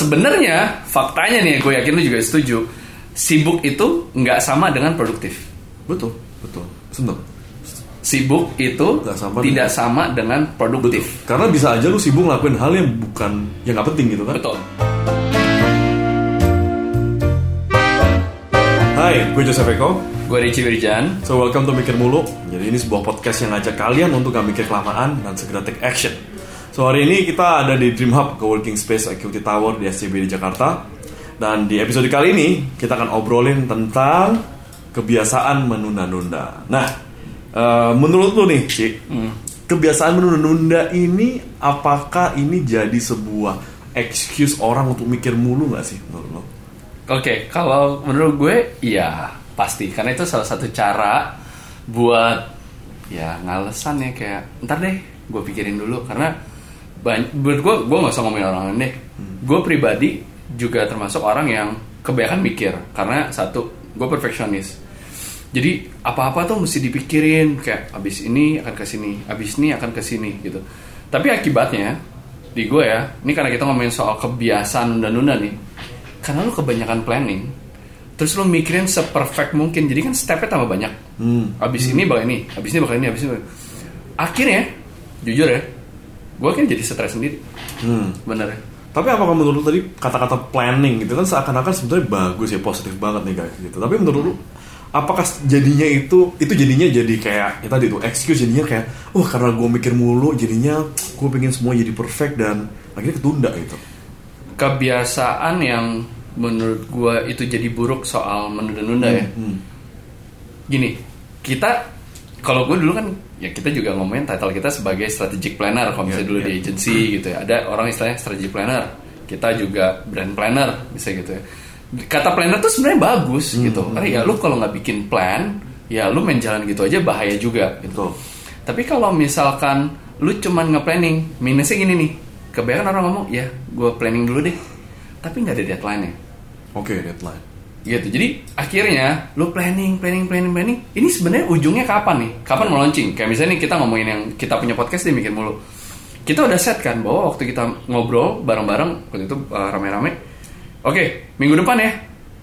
sebenarnya faktanya nih, gue yakin lu juga setuju. Sibuk itu nggak sama dengan produktif. Betul, betul. Sebentar. Sibuk itu Nggak sama tidak dengan- sama dengan produktif. Karena bisa aja lu sibuk ngelakuin hal yang bukan yang nggak penting gitu kan. Betul. Hai, gue Joseph Eko. Gue Ricci Wirjan. So welcome to Mikir Mulu. Jadi ini sebuah podcast yang ngajak kalian untuk gak mikir kelamaan dan segera take action. So hari ini kita ada di Dream Hub Coworking Space Equity Tower di SCB di Jakarta. Dan di episode kali ini kita akan obrolin tentang kebiasaan menunda-nunda. Nah, eh, menurut lu nih, Ci, kebiasaan menunda-nunda ini apakah ini jadi sebuah excuse orang untuk mikir mulu gak sih menurut lo? Oke, kalau menurut gue, iya pasti. Karena itu salah satu cara buat ya ngalesan ya kayak ntar deh gue pikirin dulu karena banyak, menurut gue gue nggak usah ngomongin orang lain deh. Gue pribadi juga termasuk orang yang kebanyakan mikir karena satu gue perfeksionis. Jadi apa-apa tuh mesti dipikirin kayak abis ini akan ke sini, abis ini akan ke sini gitu. Tapi akibatnya di gue ya, ini karena kita ngomongin soal kebiasaan nunda-nunda nih. Karena lu kebanyakan planning, terus lu mikirin seperfect mungkin. Jadi kan stepnya tambah banyak. Hmm. Abis ini bakal ini, abis ini bakal ini, abis ini. Bakal... Akhirnya, jujur ya, gue kan jadi stres sendiri. Hmm. Bener ya. Tapi apakah menurut tadi kata-kata planning gitu kan seakan-akan sebenarnya bagus ya positif banget nih guys gitu. Tapi menurut lu apakah jadinya itu itu jadinya jadi kayak ya tadi tuh excuse jadinya kayak wah karena gue mikir mulu jadinya gue pengen semua jadi perfect dan akhirnya ketunda gitu. Kebiasaan yang menurut gue itu jadi buruk soal menunda-nunda ya. Hmm. Gini, kita kalau gue dulu kan ya kita juga ngomongin title kita sebagai strategic planner kalau misalnya Iya, dulu iya. di agency gitu ya. Ada orang istilahnya strategic planner. Kita juga brand planner bisa gitu ya. Kata planner tuh sebenarnya bagus Hmm, gitu. Karena ya lu kalau nggak bikin plan ya lu main jalan gitu aja bahaya juga gitu. Betul. tapi kalau misalkan lu cuman nge-planning minusnya gini nih. Kebanyakan orang ngomong ya gue planning dulu deh. Tapi nggak ada deadline nya Oke deadline. Gitu. Jadi akhirnya lu planning planning planning planning. Ini sebenarnya ujungnya kapan nih? Kapan mau launching? Kayak misalnya nih kita ngomongin yang kita punya podcast dia mikir mulu. Kita udah set kan bahwa waktu kita ngobrol bareng-bareng waktu itu uh, rame-rame. Oke minggu depan ya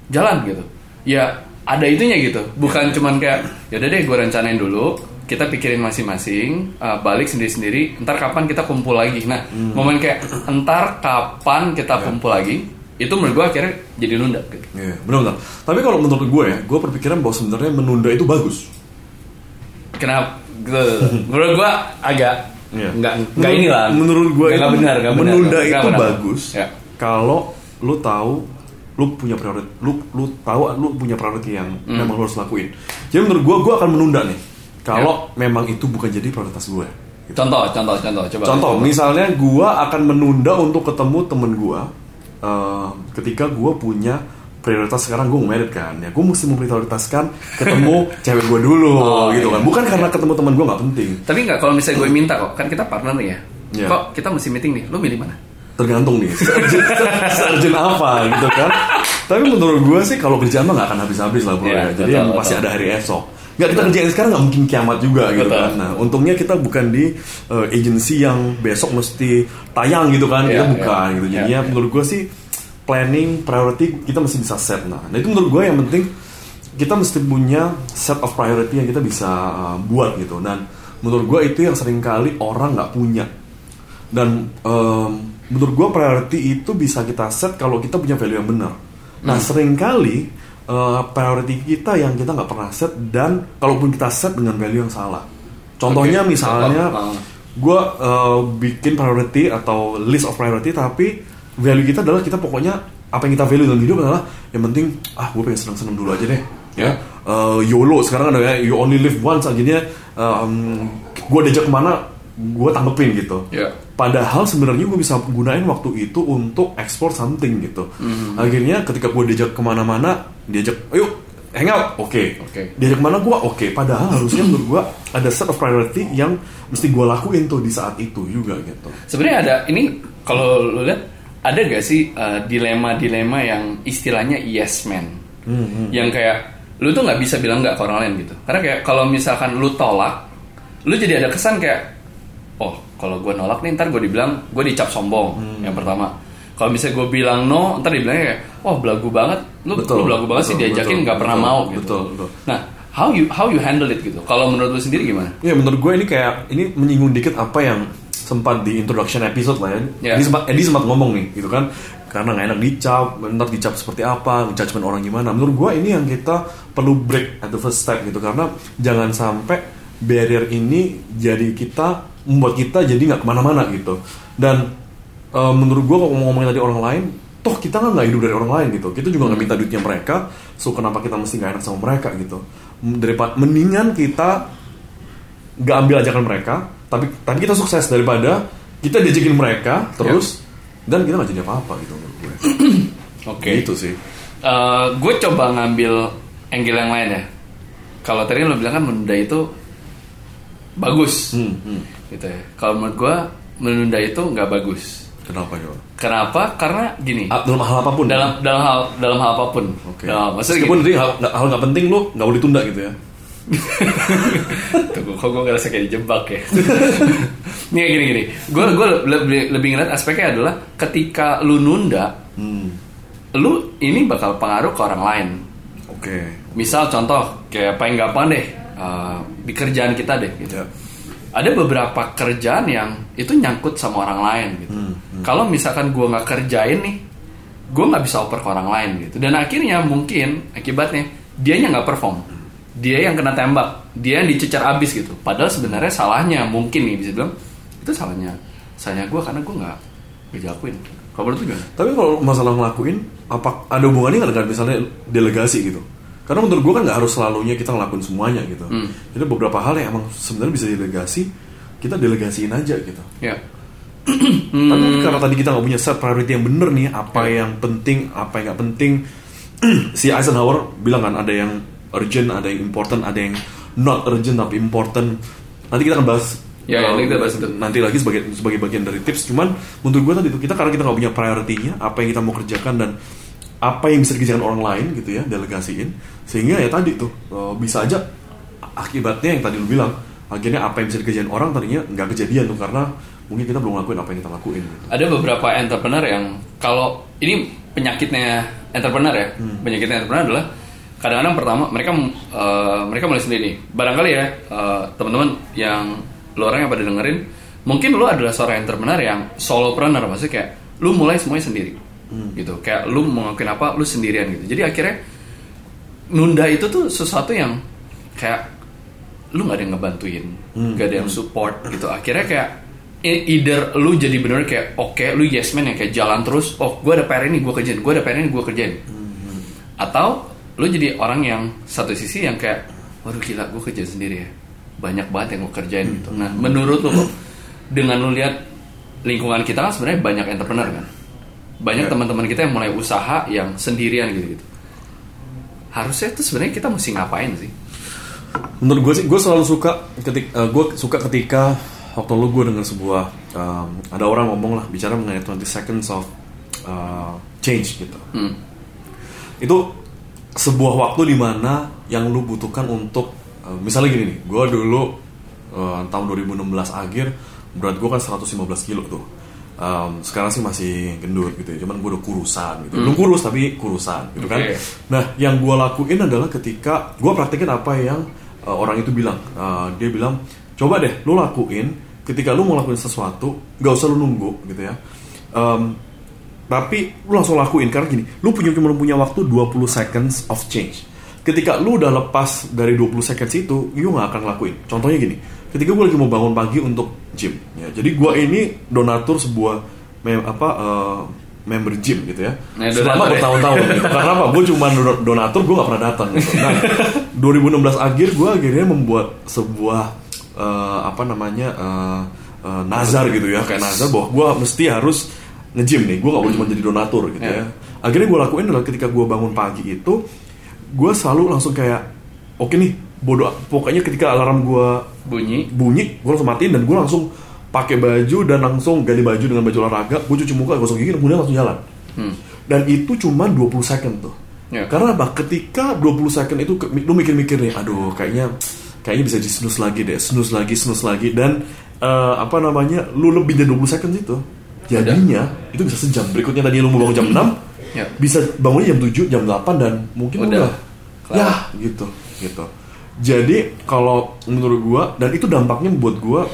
jalan gitu. Ya ada itunya gitu. Bukan cuman kayak yaudah deh gue rencanain dulu kita pikirin masing-masing uh, balik sendiri-sendiri ntar kapan kita kumpul lagi. Nah momen kayak ntar kapan kita kumpul lagi itu menurut gue akhirnya jadi nunda gitu Iya benar-benar. Tapi kalau menurut gue ya gue berpikiran bahwa sebenarnya menunda itu bagus. Kenapa? Menurut gua agak Iya. nggak nggak inilah. Menurut gue nggak benar, nggak benar. menunda nggak itu benar. bagus. Ya. Kalau lu tahu lu punya priority, lu lu tahu lu punya priority yang Hmm. memang lu harus lakuin. Jadi menurut gue gue akan menunda nih. Kalau Ya. memang itu bukan jadi prioritas gue. Contoh, contoh, contoh. Coba. Contoh, coba. misalnya gue akan menunda untuk ketemu temen gue eh, ketika gue punya prioritas sekarang gue married kan ya gue mesti memprioritaskan ketemu cewek gue dulu Oh, gitu iya. kan bukan karena ketemu temen gue nggak penting Tapi nggak kalau misalnya gue minta kok, kan kita partner nih ya. Iya. Kok kita mesti meeting nih? Lu milih mana? tergantung nih sergeant apa gitu kan tapi menurut gue sih kalau kerjaan mah nggak akan habis-habis lah bro Iya, ya jadi betul, yang pasti betul. ada hari esok nggak kita kerjain sekarang nggak mungkin kiamat juga gitu Betul. kan nah untungnya kita bukan di uh, agency yang besok mesti tayang gitu kan kita Iya, bukan iya. gitu Iya, jadinya iya. menurut gue sih planning priority kita mesti bisa set nah nah itu menurut gue yang penting kita mesti punya set of priority yang kita bisa uh, buat gitu dan menurut gue itu yang sering kali orang nggak punya dan em, menurut gue priority itu bisa kita set kalau kita punya value yang benar. Nah sering kali eh, priority kita yang kita nggak pernah set dan kalaupun kita set dengan value yang salah. Contohnya Oke, misalnya gue eh, bikin priority atau list of priority tapi value kita adalah kita pokoknya apa yang kita value dalam hidup adalah yang penting ah gue pengen seneng-seneng dulu aja deh. Ya. Eh, YOLO sekarang ada ya you only live once akhirnya gue diajak ke mana gue tanggepin gitu. Ya. Padahal sebenarnya gue bisa gunain waktu itu untuk ekspor something gitu. Hmm. Akhirnya ketika gue diajak ke mana-mana, diajak, ayo hangout, oke. Oke. Diajak ke mana gue, oke. Padahal harusnya menurut gue ada set of priority yang mesti gue lakuin tuh di saat itu juga gitu. Sebenarnya ada ini kalau lu lihat ada gak sih uh, dilema-dilema yang istilahnya yes man, Hmm, yang kayak lu tuh nggak bisa bilang nggak ke orang lain gitu. Karena kayak kalau misalkan lu tolak, lu jadi ada kesan kayak, oh kalau gue nolak nih ntar gue dibilang gue dicap sombong Hmm. yang pertama. kalau misalnya gue bilang no ntar dibilangnya kayak wah belagu banget lu, Betul, lu belagu banget sih betul, diajakin betul, nggak pernah betul, mau gitu betul, betul. nah how you how you handle it gitu kalau menurut lu sendiri gimana Ya menurut gue ini kayak ini menyinggung dikit apa yang sempat di introduction episode lah ya. Ya. Edi sempat Edi sempat ngomong nih gitu kan karena nggak enak dicap, ntar dicap seperti apa, judgement orang gimana. Menurut gue ini yang kita perlu break at the first step gitu karena jangan sampai barrier ini jadi kita membuat kita jadi nggak ke mana-mana gitu. Dan eh, menurut gue kalau ngomongin tadi orang lain, toh kita kan nggak hidup dari orang lain gitu. Kita juga nggak minta duitnya mereka, so kenapa kita mesti nggak enak sama mereka gitu? Daripada mendingan kita nggak ambil ajakan mereka tapi tapi kita sukses daripada kita diajakin mereka terus dan kita nggak jadi apa-apa gitu menurut gue oke gitu sih Eh, gue coba ngambil angle yang lain ya kalau tadi lo bilang kan menunda itu bagus. Hmm, hmm. gitu ya. Kalau menurut gue menunda itu nggak bagus. Kenapa coba kenapa? Karena gini. Ah, dalam hal apa pun. Dalam dalam hal dalam hal apa pun. Oke. Nah, maksudnya meskipun gini, hal nggak- hal nggak penting lu nggak boleh tunda gitu ya. Tunggu, kok gue ngerasa kayak dijebak ya? Nih gini gini. Gue gue lebih, lebih ngeliat aspeknya adalah Ketika lu nunda hmm. Lu ini bakal pengaruh ke orang lain. Oke. Misal contoh Kayak paling gampang deh eh, Di kerjaan kita deh gitu. Ya. Ada beberapa kerjaan yang Itu nyangkut sama orang lain gitu. Hmm, Kalau misalkan gue nggak kerjain nih Gue nggak bisa oper ke orang lain gitu. Dan akhirnya mungkin Akibatnya Dianya nggak perform. Dia yang kena tembak Dia yang dicecar abis gitu. Padahal sebenarnya salahnya Mungkin nih bisa bilang Itu salahnya Salahnya gue karena gue nggak Ngejakuin Kalau menurut gimana? tapi kalau masalah ngelakuin apa ada hubungannya nggak dengan misalnya delegasi gitu karena menurut gue kan nggak harus selalunya kita ngelakuin semuanya gitu Hmm. jadi beberapa hal yang emang sebenarnya bisa delegasi kita delegasiin aja gitu Ya Tapi karena tadi kita nggak punya set priority yang bener nih, apa yang penting, apa yang nggak penting. si Eisenhower bilang kan ada yang urgent, ada yang important, ada yang not urgent tapi important. Nanti kita akan bahas. Ya, uh, nanti kita bahas itu. nanti lagi sebagai sebagai bagian dari tips. Cuman menurut gue tadi itu kita karena kita nggak punya priority-nya, apa yang kita mau kerjakan dan apa yang bisa dikerjakan orang lain gitu ya, delegasiin. Sehingga ya tadi tuh uh, bisa aja akibatnya yang tadi lu bilang akhirnya apa yang bisa dikerjain orang tadinya nggak kejadian tuh karena mungkin kita belum ngelakuin apa yang kita lakuin gitu. ada beberapa entrepreneur yang kalau ini penyakitnya entrepreneur ya penyakitnya entrepreneur adalah kadang-kadang pertama mereka eh, mereka mulai sendiri barangkali ya eh, teman-teman yang lo orang yang pada dengerin mungkin lo adalah seorang entrepreneur yang solopreneur maksudnya kayak lu mulai semuanya sendiri gitu. Kayak lu mau ngelakuin apa lu sendirian gitu. Jadi akhirnya nunda itu tuh sesuatu yang kayak lu nggak ada yang ngebantuin nggak ada yang support gitu. Akhirnya kayak either lu jadi bener kayak oke lu yes man yang kayak jalan terus oh gue ada PR ini gue kerjain gue ada PR ini gue kerjain. Atau lu jadi orang yang satu sisi yang kayak waduh gila gue kerja sendiri ya. Banyak banget yang gue kerjain gitu. Nah menurut lu dengan lu lihat lingkungan kita kan sebenarnya banyak entrepreneur kan banyak Ya. teman-teman kita yang mulai usaha yang sendirian gitu gitu harusnya tuh sebenarnya kita mesti ngapain sih Menurut gue sih, gue selalu suka ketika gue suka ketika waktu lu gue dengan sebuah um, ada orang ngomong lah bicara mengenai 20 seconds of uh, change gitu. Hmm. Itu sebuah waktu di mana yang lu butuhkan untuk uh, misalnya gini nih, gue dulu uh, tahun 2016 akhir berat gue kan 115 kilo tuh. Um, sekarang sih masih gendut gitu ya, cuman gue udah kurusan gitu. Belum kurus tapi kurusan gitu kan. Oke. Nah, yang gue lakuin adalah ketika gue praktekin apa yang uh, orang itu bilang. Uh, dia bilang, coba deh, lu lakuin. Ketika lu mau lakuin sesuatu, gak usah lu nunggu gitu ya. Um, tapi lu langsung lakuin karena gini, lu punya cuma punya waktu 20 seconds of change. Ketika lu udah lepas dari 20 seconds itu, lu gak akan ngelakuin. Contohnya gini, ketika gue lagi mau bangun pagi untuk gym, ya, jadi gue ini donatur sebuah mem apa uh, member gym gitu ya. Nah, Selama ya. bertahun-tahun gitu. Karena apa? Gue cuma do- donatur, gue gak pernah datang. Gitu. Nah, 2016 akhir gue akhirnya membuat sebuah eh, apa namanya eh, eh, nazar gitu ya, kayak nazar bahwa gue mesti harus nge-gym nih. Gue gak boleh cuma jadi donatur gitu Ya. ya. Akhirnya gue lakuin adalah ketika gue bangun pagi itu, gue selalu langsung kayak, oke nih, bodoh. Pokoknya ketika alarm gue bunyi bunyi, gue langsung matiin dan gue langsung pakai baju dan langsung ganti baju dengan baju olahraga, gue cuci muka, gosok gigi, kemudian langsung jalan. Hmm. Dan itu cuma 20 second tuh. Ya. Karena apa? Ketika 20 second itu lu mikir-mikir nih, aduh kayaknya kayaknya bisa di snooze lagi deh, snooze lagi, snooze lagi dan eh, apa namanya? Lu lebih dari 20 second itu. jadinya itu bisa sejam berikutnya tadi lu mau bangun jam 6 Ya. bisa bangunnya jam 7 jam 8 dan mungkin Udah. udah, Kelar. ya gitu gitu jadi kalau menurut gua dan itu dampaknya buat gua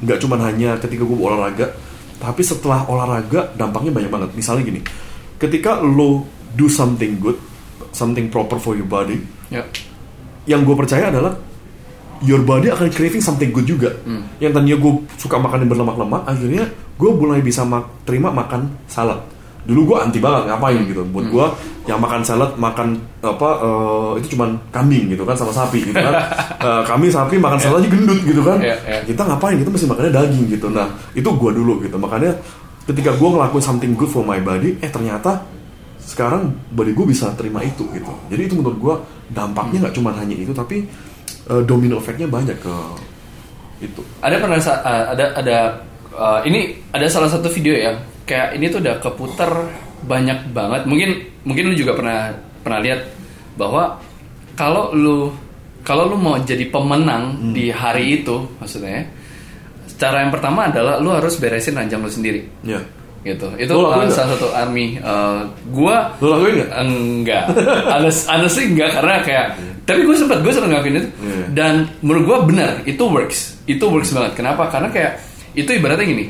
nggak cuman hanya ketika gua olahraga tapi setelah olahraga dampaknya banyak banget misalnya gini ketika lo do something good something proper for your body Ya. yang gue percaya adalah your body akan craving something good juga. Yang tadinya gue suka makan yang berlemak-lemak, akhirnya gue mulai bisa mak- terima makan salad. Dulu gue anti banget ngapain gitu. Buat gue yang makan salad makan apa eh, itu cuman kambing gitu kan sama sapi gitu kan. Eh, kambing sapi makan salad aja gendut gitu kan. Iya, iya. Kita ngapain? Kita mesti makannya daging gitu. Nah itu gue dulu gitu. Makanya ketika gue ngelakuin something good for my body, eh ternyata sekarang body gue bisa terima itu gitu. Jadi itu menurut gue dampaknya nggak cuma hanya itu, tapi eh, domino efeknya banyak ke itu. Ada pernah uh, ada ada uh, ini ada salah satu video ya kayak ini tuh udah keputar banyak banget. Mungkin mungkin lu juga pernah pernah lihat bahwa kalau lu kalau lu mau jadi pemenang di hari itu maksudnya cara yang pertama adalah lu harus beresin ranjang lu sendiri Ya. gitu. Itu uh, salah satu army uh, gua Lu lakuin nggak? Enggak. Honest, honestly enggak karena kayak tapi gue sempat gue sempet ngelakuin itu Iya. dan menurut gue benar itu works itu works banget kenapa karena kayak itu ibaratnya gini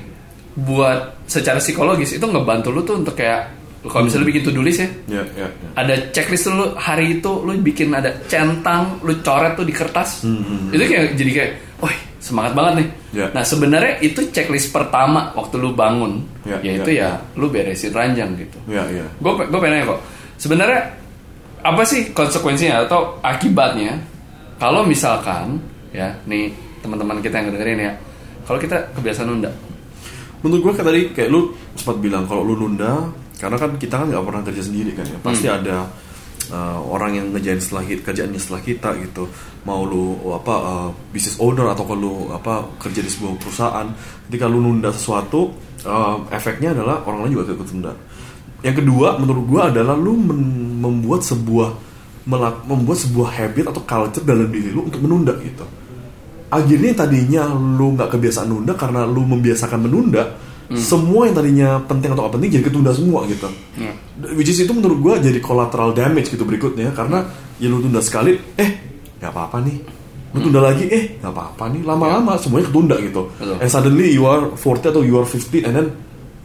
buat secara psikologis itu ngebantu lu tuh untuk kayak kalau misalnya lu bikin to do list ya Ya, ya, ya. ada checklist lu hari itu lu bikin ada centang lu coret tuh di kertas. Itu kayak jadi kayak wah semangat banget nih. Hmm, Ya. nah sebenarnya itu checklist pertama waktu lu bangun Ya, yaitu ya, ya. lu beresin ranjang gitu. Ya, ya. gue gue pengen nanya kok sebenarnya apa sih konsekuensinya atau akibatnya kalau misalkan ya nih teman-teman kita yang dengerin ya kalau kita kebiasaan nunda Menurut gue kayak tadi kayak lu sempat bilang kalau lu nunda, karena kan kita kan nggak pernah kerja sendiri kan ya. Pasti ada uh, orang yang ngejain setelah kita, kerjaannya setelah kita gitu. Mau lu apa uh, business owner atau kalau apa kerja di sebuah perusahaan, ketika lu nunda sesuatu, uh, efeknya adalah orang lain juga ikut tunda. Yang kedua, menurut gua adalah lu membuat sebuah melak- membuat sebuah habit atau culture dalam diri lu untuk menunda gitu akhirnya tadinya lu nggak kebiasaan nunda karena lu membiasakan menunda semua yang tadinya penting atau gak penting jadi ketunda semua gitu. Which is itu menurut gua jadi collateral damage gitu berikutnya karena ya lu tunda sekali eh nggak apa-apa nih. Lu tunda lagi eh nggak apa-apa nih. Lama-lama semuanya ketunda gitu. Betul. and suddenly you are 40 atau you are 50 and then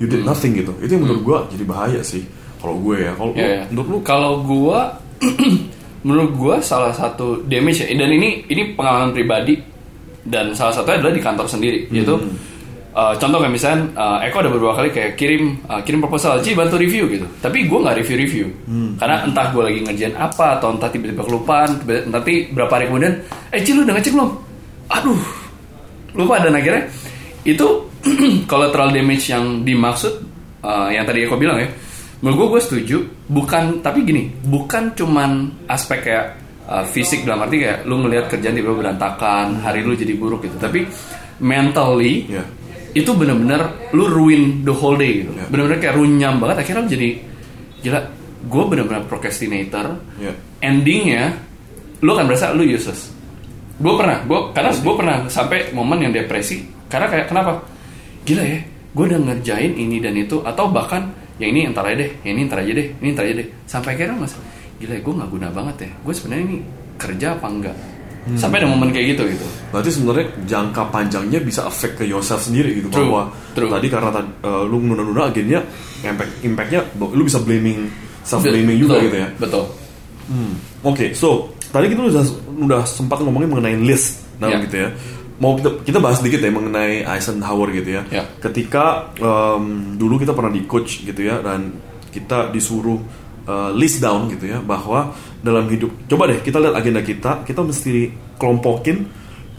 you did nothing gitu. Itu yang menurut gua jadi bahaya sih kalau gue ya. Kalau lu- ya. menurut lu? Kalau gua menurut gua salah satu damage ya. Dan ini ini pengalaman pribadi dan salah satunya adalah di kantor sendiri yaitu uh, contoh kayak misalnya uh, Eko ada beberapa kali kayak kirim uh, kirim proposal Ci bantu review gitu. Tapi gua nggak review review. Karena entah gua lagi ngerjain apa atau entah tiba-tiba kelupaan tiba- nanti berapa hari kemudian eh Ci lu udah ngecek belum? Aduh lupa dan akhirnya itu collateral damage yang dimaksud uh, yang tadi aku bilang ya menurut gue gue setuju bukan tapi gini bukan cuman aspek kayak uh, fisik dalam arti kayak lu ngelihat kerjaan tiba berantakan hari lu jadi buruk gitu. Tapi mentally Ya. itu bener-bener lu ruin the whole day gitu. Ya. bener-bener kayak runyam banget. Akhirnya lu jadi gila gue bener-bener procrastinator. Ya. endingnya lu akan berasa lu useless. Gue pernah gue karena gue pernah sampai momen yang depresi. Karena kayak kenapa? Gila ya gue udah ngerjain ini dan itu atau bahkan yang ini entar aja deh yang ini entar aja deh ini entar aja deh. Sampai akhirnya mas gila gue nggak guna banget ya gue sebenarnya ini kerja apa enggak sampai ada momen kayak gitu gitu Berarti sebenarnya jangka panjangnya bisa affect ke yourself sendiri gitu True, bahwa true. tadi karena eh, lu nunda-nunda akhirnya impact impactnya lu bisa blaming self blaming juga Betul, gitu ya. betul Hmm. Oke, so tadi kita udah udah sempat ngomongin mengenai list, nah Ya. gitu ya. Mau kita kita bahas sedikit ya mengenai Eisenhower gitu ya. Ya. Ketika em, dulu kita pernah di coach gitu ya dan kita disuruh eh, list down gitu ya bahwa dalam hidup coba deh kita lihat agenda kita kita mesti kelompokin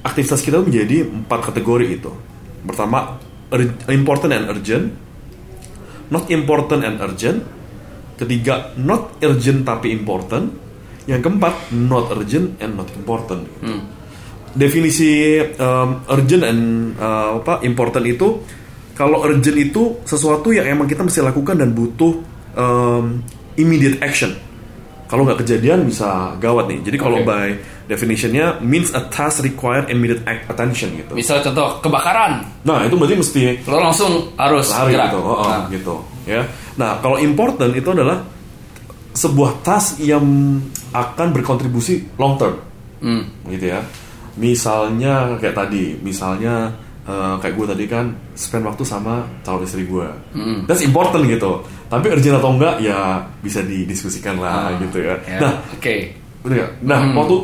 aktivitas kita menjadi empat kategori itu. Pertama important and urgent, not important and urgent, ketiga not urgent tapi important, yang keempat not urgent and not important. Definisi um, urgent and uh, apa important itu kalau urgent itu sesuatu yang emang kita mesti lakukan dan butuh um, immediate action. kalau nggak kejadian bisa gawat nih. Jadi kalau Oke. by definitionnya means a task required immediate act- attention gitu. Misal contoh kebakaran, Nah itu berarti mesti lo langsung harus lari gerak. gitu, oh, oh, Nah, gitu ya. Nah kalau important itu adalah sebuah task yang akan berkontribusi long term, hmm, gitu ya. Misalnya kayak tadi, misalnya eh, kayak gue tadi kan spend waktu sama calon istri gue, Hmm. that's important gitu. Tapi urgent atau enggak ya bisa didiskusikan lah Ah, gitu ya. ya, Nah oke. Nggak? Nah, Hmm. waktu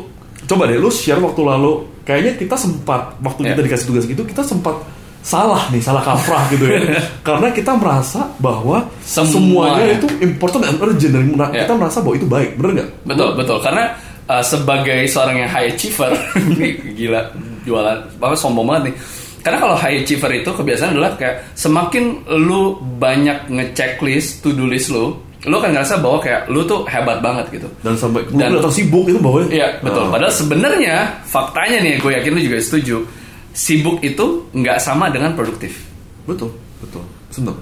coba deh lu share waktu lalu, kayaknya kita sempat waktu Ya. kita dikasih tugas gitu, kita sempat salah nih, salah kaprah gitu ya. Karena kita merasa bahwa Semua semuanya ya. itu important dan urgent dan Ya. kita merasa bahwa itu baik, bener nggak? Betul, betul. Karena uh, sebagai seorang yang high achiever, gila jualan, apa sombong banget nih. Karena kalau high achiever itu kebiasaan adalah kayak semakin lu banyak ngechecklist to do list lu, lu kan ngerasa bahwa kayak lu tuh hebat banget gitu. Dan sampai lu Dan- kelihatan sibuk itu bahwa Iya betul. Ah. Padahal sebenarnya faktanya nih, gue yakin lu juga setuju. Sibuk itu nggak sama dengan produktif. betul, betul. Sebentar.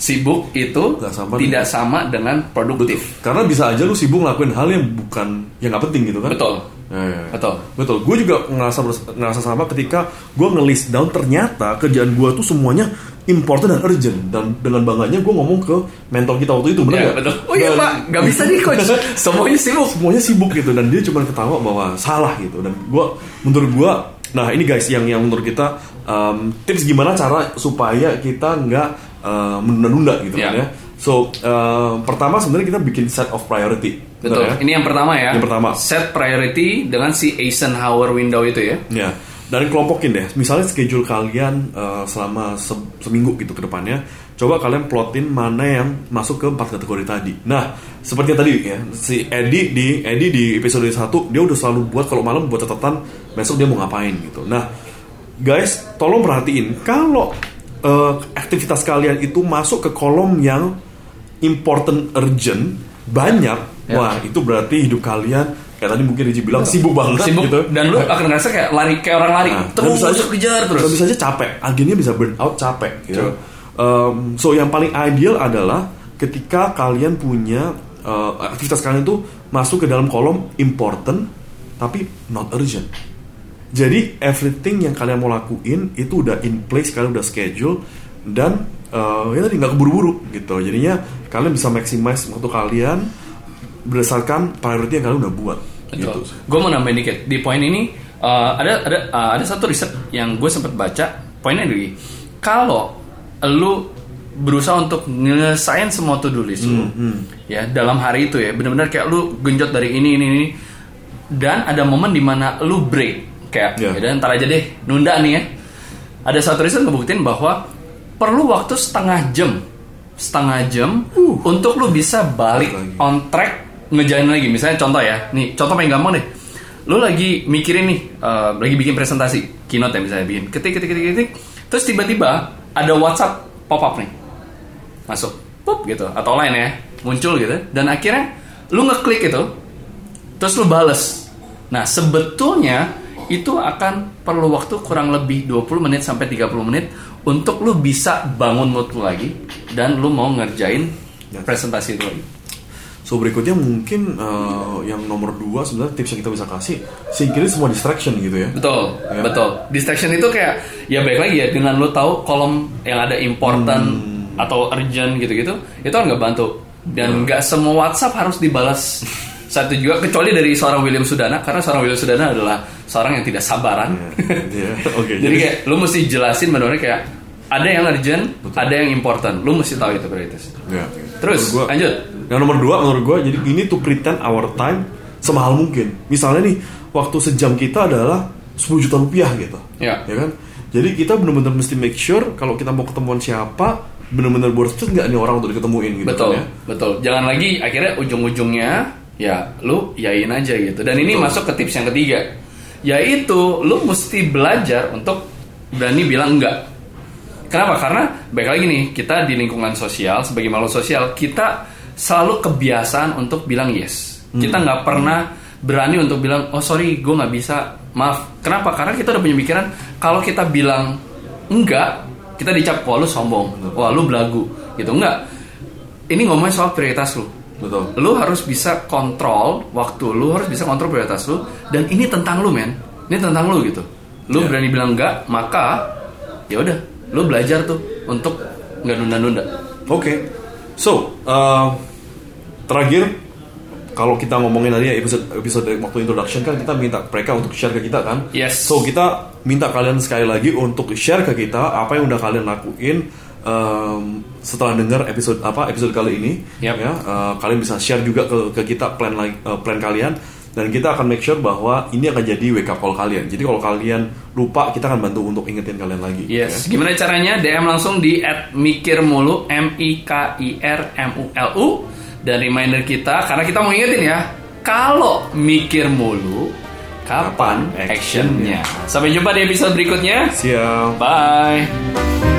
Sibuk itu sama tidak dengan- sama dengan produktif. Karena bisa aja lu sibuk ngelakuin hal yang bukan yang nggak penting gitu kan? Betul. Ya, ya, ya. Betul. Betul. Gue juga ngerasa ngerasa sama ketika gue nge-list down ternyata kerjaan gue tuh semuanya important dan urgent dan dengan bangganya gue ngomong ke mentor kita waktu itu benar Iya nggak? betul. Oh iya Dan- pak, nggak bisa nih coach. Semuanya sibuk. semuanya sibuk gitu dan dia cuma ketawa bahwa salah gitu dan gue menurut gue nah ini guys yang yang menurut kita um, tips gimana cara supaya kita nggak uh, menunda-nunda gitu kan Ya. ya so uh, pertama sebenarnya kita bikin set of priority Betul. Benar ya? Ini yang pertama ya. Yang pertama. Set priority dengan si Eisenhower window itu ya. Ya, dan kelompokin deh. Misalnya schedule kalian uh, selama se- seminggu gitu ke depannya. Coba kalian plotin mana yang masuk ke empat kategori tadi. Nah, seperti yang tadi ya, si Edi di Edi di episode 1 dia udah selalu buat kalau malam buat catatan besok dia mau ngapain gitu. Nah, guys, tolong perhatiin kalau uh, aktivitas kalian itu masuk ke kolom yang important urgent banyak Ya. wah itu berarti hidup kalian kayak tadi mungkin Riji bilang sibuk banget Sibuk gitu dan lu akan ngerasa kayak lari kayak orang lari Nah, terus bisa aja- kejar terus. bisa aja capek akhirnya bisa burn out capek gitu. True. Um, so yang paling ideal adalah ketika kalian punya uh, aktivitas kalian itu masuk ke dalam kolom important tapi not urgent jadi everything yang kalian mau lakuin itu udah in place kalian udah schedule dan uh, ya tadi nggak keburu-buru gitu. Jadinya kalian bisa maximize waktu kalian berdasarkan priority yang kalian udah buat gitu. Gue mau nambahin dikit. Di poin ini uh, ada ada uh, ada satu riset yang gue sempat baca. Poinnya lagi kalau lu berusaha untuk nyelesain semua to do list lu ya dalam hari itu ya benar-benar kayak lu genjot dari ini ini ini dan ada momen di mana lu break. Kayak Ya. ya dan ntar aja deh nunda nih ya. Ada satu riset ngebuktiin bahwa perlu waktu setengah jam. Setengah jam untuk lu bisa balik Lagi. on track ngejalan lagi. Misalnya contoh ya nih contoh paling gampang deh. Lu lagi mikirin nih eh, lagi bikin presentasi keynote ya misalnya bikin ketik ketik ketik ketik. Terus tiba-tiba ada WhatsApp pop up nih. Masuk pop gitu atau lain ya muncul gitu. Dan akhirnya lu ngeklik itu terus lu bales. Nah sebetulnya itu akan perlu waktu kurang lebih 20 menit sampai 30 menit untuk lu bisa bangun mood lu lagi dan lu mau ngerjain presentasi itu lagi So berikutnya mungkin uh, yang nomor dua sebenarnya tips yang kita bisa kasih singkirin semua distraction gitu ya. Betul, Ya. betul. Distraction itu kayak ya baik lagi ya dengan lu tahu kolom yang ada important atau urgent gitu-gitu, itu kan nggak bantu. Dan nggak semua WhatsApp harus dibalas satu juga kecuali dari seorang William Sudana karena seorang William Sudana adalah seorang yang tidak sabaran. Iya. Oke. Jadi kayak lu mesti jelasin benar kayak ada yang urgent, ada yang important. Lu mesti tahu itu prioritas. Ya. Terus Menurut gua- lanjut. Yang nomor dua menurut gue jadi ini to pretend our time semahal mungkin. Misalnya nih waktu sejam kita adalah 10 juta rupiah gitu. Ya. kan? Jadi kita benar-benar mesti make sure kalau kita mau ketemuan siapa benar-benar worth it nggak nih orang untuk diketemuin gitu betul, kan ya. betul. Jangan lagi akhirnya ujung-ujungnya ya lu yain aja gitu. Dan ini Betul. masuk ke tips yang ketiga, yaitu lu mesti belajar untuk berani bilang enggak. Kenapa? Karena baik lagi nih kita di lingkungan sosial sebagai makhluk sosial kita selalu kebiasaan untuk bilang yes. Kita nggak pernah berani untuk bilang oh sorry gue nggak bisa maaf. Kenapa? Karena kita udah punya pikiran kalau kita bilang enggak kita dicap wah lu sombong, wah lu belagu gitu enggak. Ini ngomongin soal prioritas lu. Betul. Lu harus bisa kontrol waktu lu, harus bisa kontrol prioritas lu dan ini tentang lu, men. Ini tentang lu gitu. Lu Iya. berani bilang enggak, maka ya udah, lu belajar tuh untuk nggak nunda-nunda. Oke. So, uh, terakhir kalau kita ngomongin tadi ya, episode episode waktu introduction kan kita minta mereka untuk share ke kita kan. Yes. So kita minta kalian sekali lagi untuk share ke kita apa yang udah kalian lakuin um, setelah dengar episode apa episode kali ini. Yap. Ya, uh, kalian bisa share juga ke, ke kita plan lagi- uh, plan kalian dan kita akan make sure bahwa ini akan jadi wake up call kalian. Jadi kalau kalian lupa kita akan bantu untuk ingetin kalian lagi. Yes. Gimana caranya? DM langsung di @mikirmulu M I K I R M U L U dan reminder kita karena kita mau ingetin ya, kalau mikir mulu kapan actionnya. Sampai jumpa di episode berikutnya. Siap. Bye.